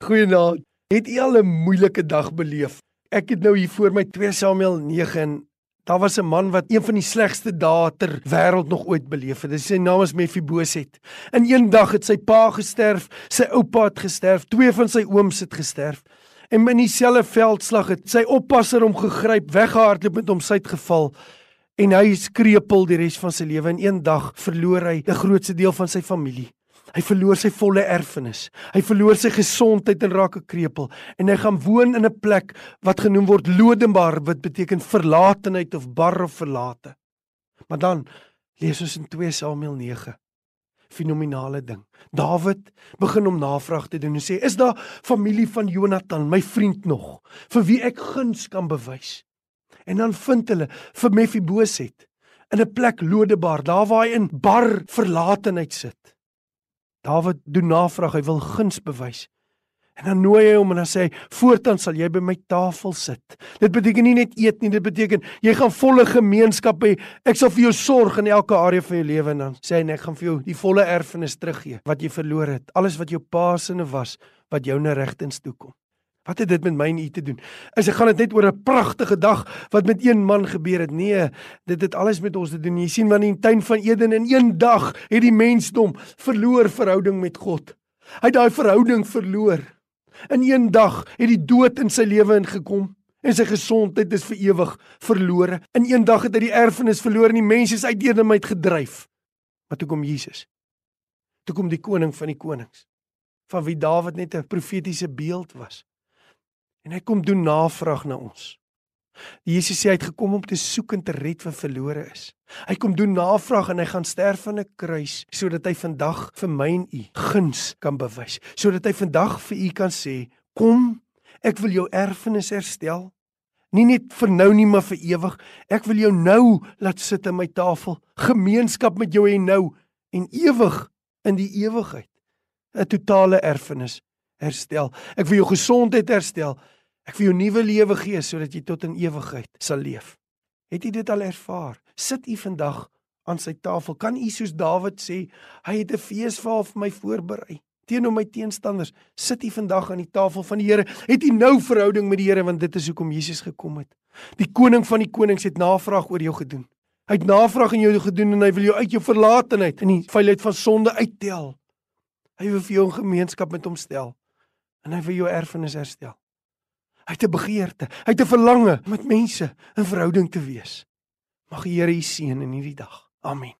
Goeienaand. Het u al 'n moeilike dag beleef? Ek het nou hier voor my 2 Samuel 9 en daar was 'n man wat een van die slegste dae ter wêreld nog ooit beleef het. Sy naam is Mephiboset. In een dag het sy pa gesterf, sy oupa het gesterf, twee van sy ooms het gesterf. En in dieselfde veldslag het sy oppasser hom gegryp, weggehardloop met hom syt geval en hy is krepeel die res van sy lewe. In een dag verloor hy 'n groot deel van sy familie. Hy verloor sy volle erfenis. Hy verloor sy gesondheid en raak 'n krepeel en hy gaan woon in 'n plek wat genoem word Lodebar wat beteken verlatenheid of bar of verlate. Maar dan lees ons in 2 Samuel 9 fenominale ding. Dawid begin om navraag te doen en sê: "Is daar familie van Jonathan, my vriend nog, vir wie ek guns kan bewys?" En dan vind hulle vir Mephiboset in 'n plek Lodebar, daar waar hy in bar verlatenheid sit. Dawid doen navraag, hy wil guns bewys. En dan nooi hy hom en dan sê hy: "Voortaan sal jy by my tafel sit." Dit beteken nie net eet nie, dit beteken jy gaan volle gemeenskap hê. Ek sal vir jou sorg in elke area van jou lewe en dan sê hy: "Ek gaan vir jou die volle erfenis teruggee wat jy verloor het. Alles wat jou pa se was, wat jou nou regtens toe kom." Wat het dit met my en u te doen? Is dit gaan dit net oor 'n pragtige dag wat met een man gebeur het? Nee, dit het alles met ons te doen. Jy sien want in die tuin van Eden in een dag het die mensdom verloor verhouding met God. Hy het daai verhouding verloor. In een dag het die dood in sy lewe ingekom en sy gesondheid is vir ewig verlore. In een dag het hy die erfenis verloor en die mense is uit uit gedryf. Maar toe kom Jesus. Toe kom die koning van die konings van wie Dawid net 'n profetiese beeld was. En hy kom doen navraag na ons. Jesus sê hy het gekom om te soek en te red wat verlore is. Hy kom doen navraag en hy gaan sterf aan 'n kruis sodat hy vandag vir my en u guns kan bewys. Sodat hy vandag vir u kan sê, "Kom, ek wil jou erfenis herstel." Nie net vir nou nie, maar vir ewig. Ek wil jou nou laat sit aan my tafel, gemeenskap met jou hê nou en ewig in die ewigheid. 'n Totale erfenis herstel. Ek wil jou gesondheid herstel. Ek wil jou nuwe lewe gee sodat jy tot in ewigheid sal leef. Het jy dit al ervaar? Sit u vandag aan sy tafel? Kan u soos Dawid sê, hy het 'n feesmaal vir my voorberei teenoor my teenstanders? Sit u vandag aan die tafel van die Here? Het u nou verhouding met die Here want dit is hoekom Jesus gekom het. Die koning van die konings het navraag oor jou gedoen. Hy het navraag in jou gedoen en hy wil jou uit jou verlatenheid en die veiligheid van sonde uittel. Hy wil vir jou 'n gemeenskap met hom stel en hy wil jou erfenis herstel. Hy het 'n begeerte, hy het 'n verlange met mense in verhouding te wees. Mag die Here u seën in hierdie dag. Amen.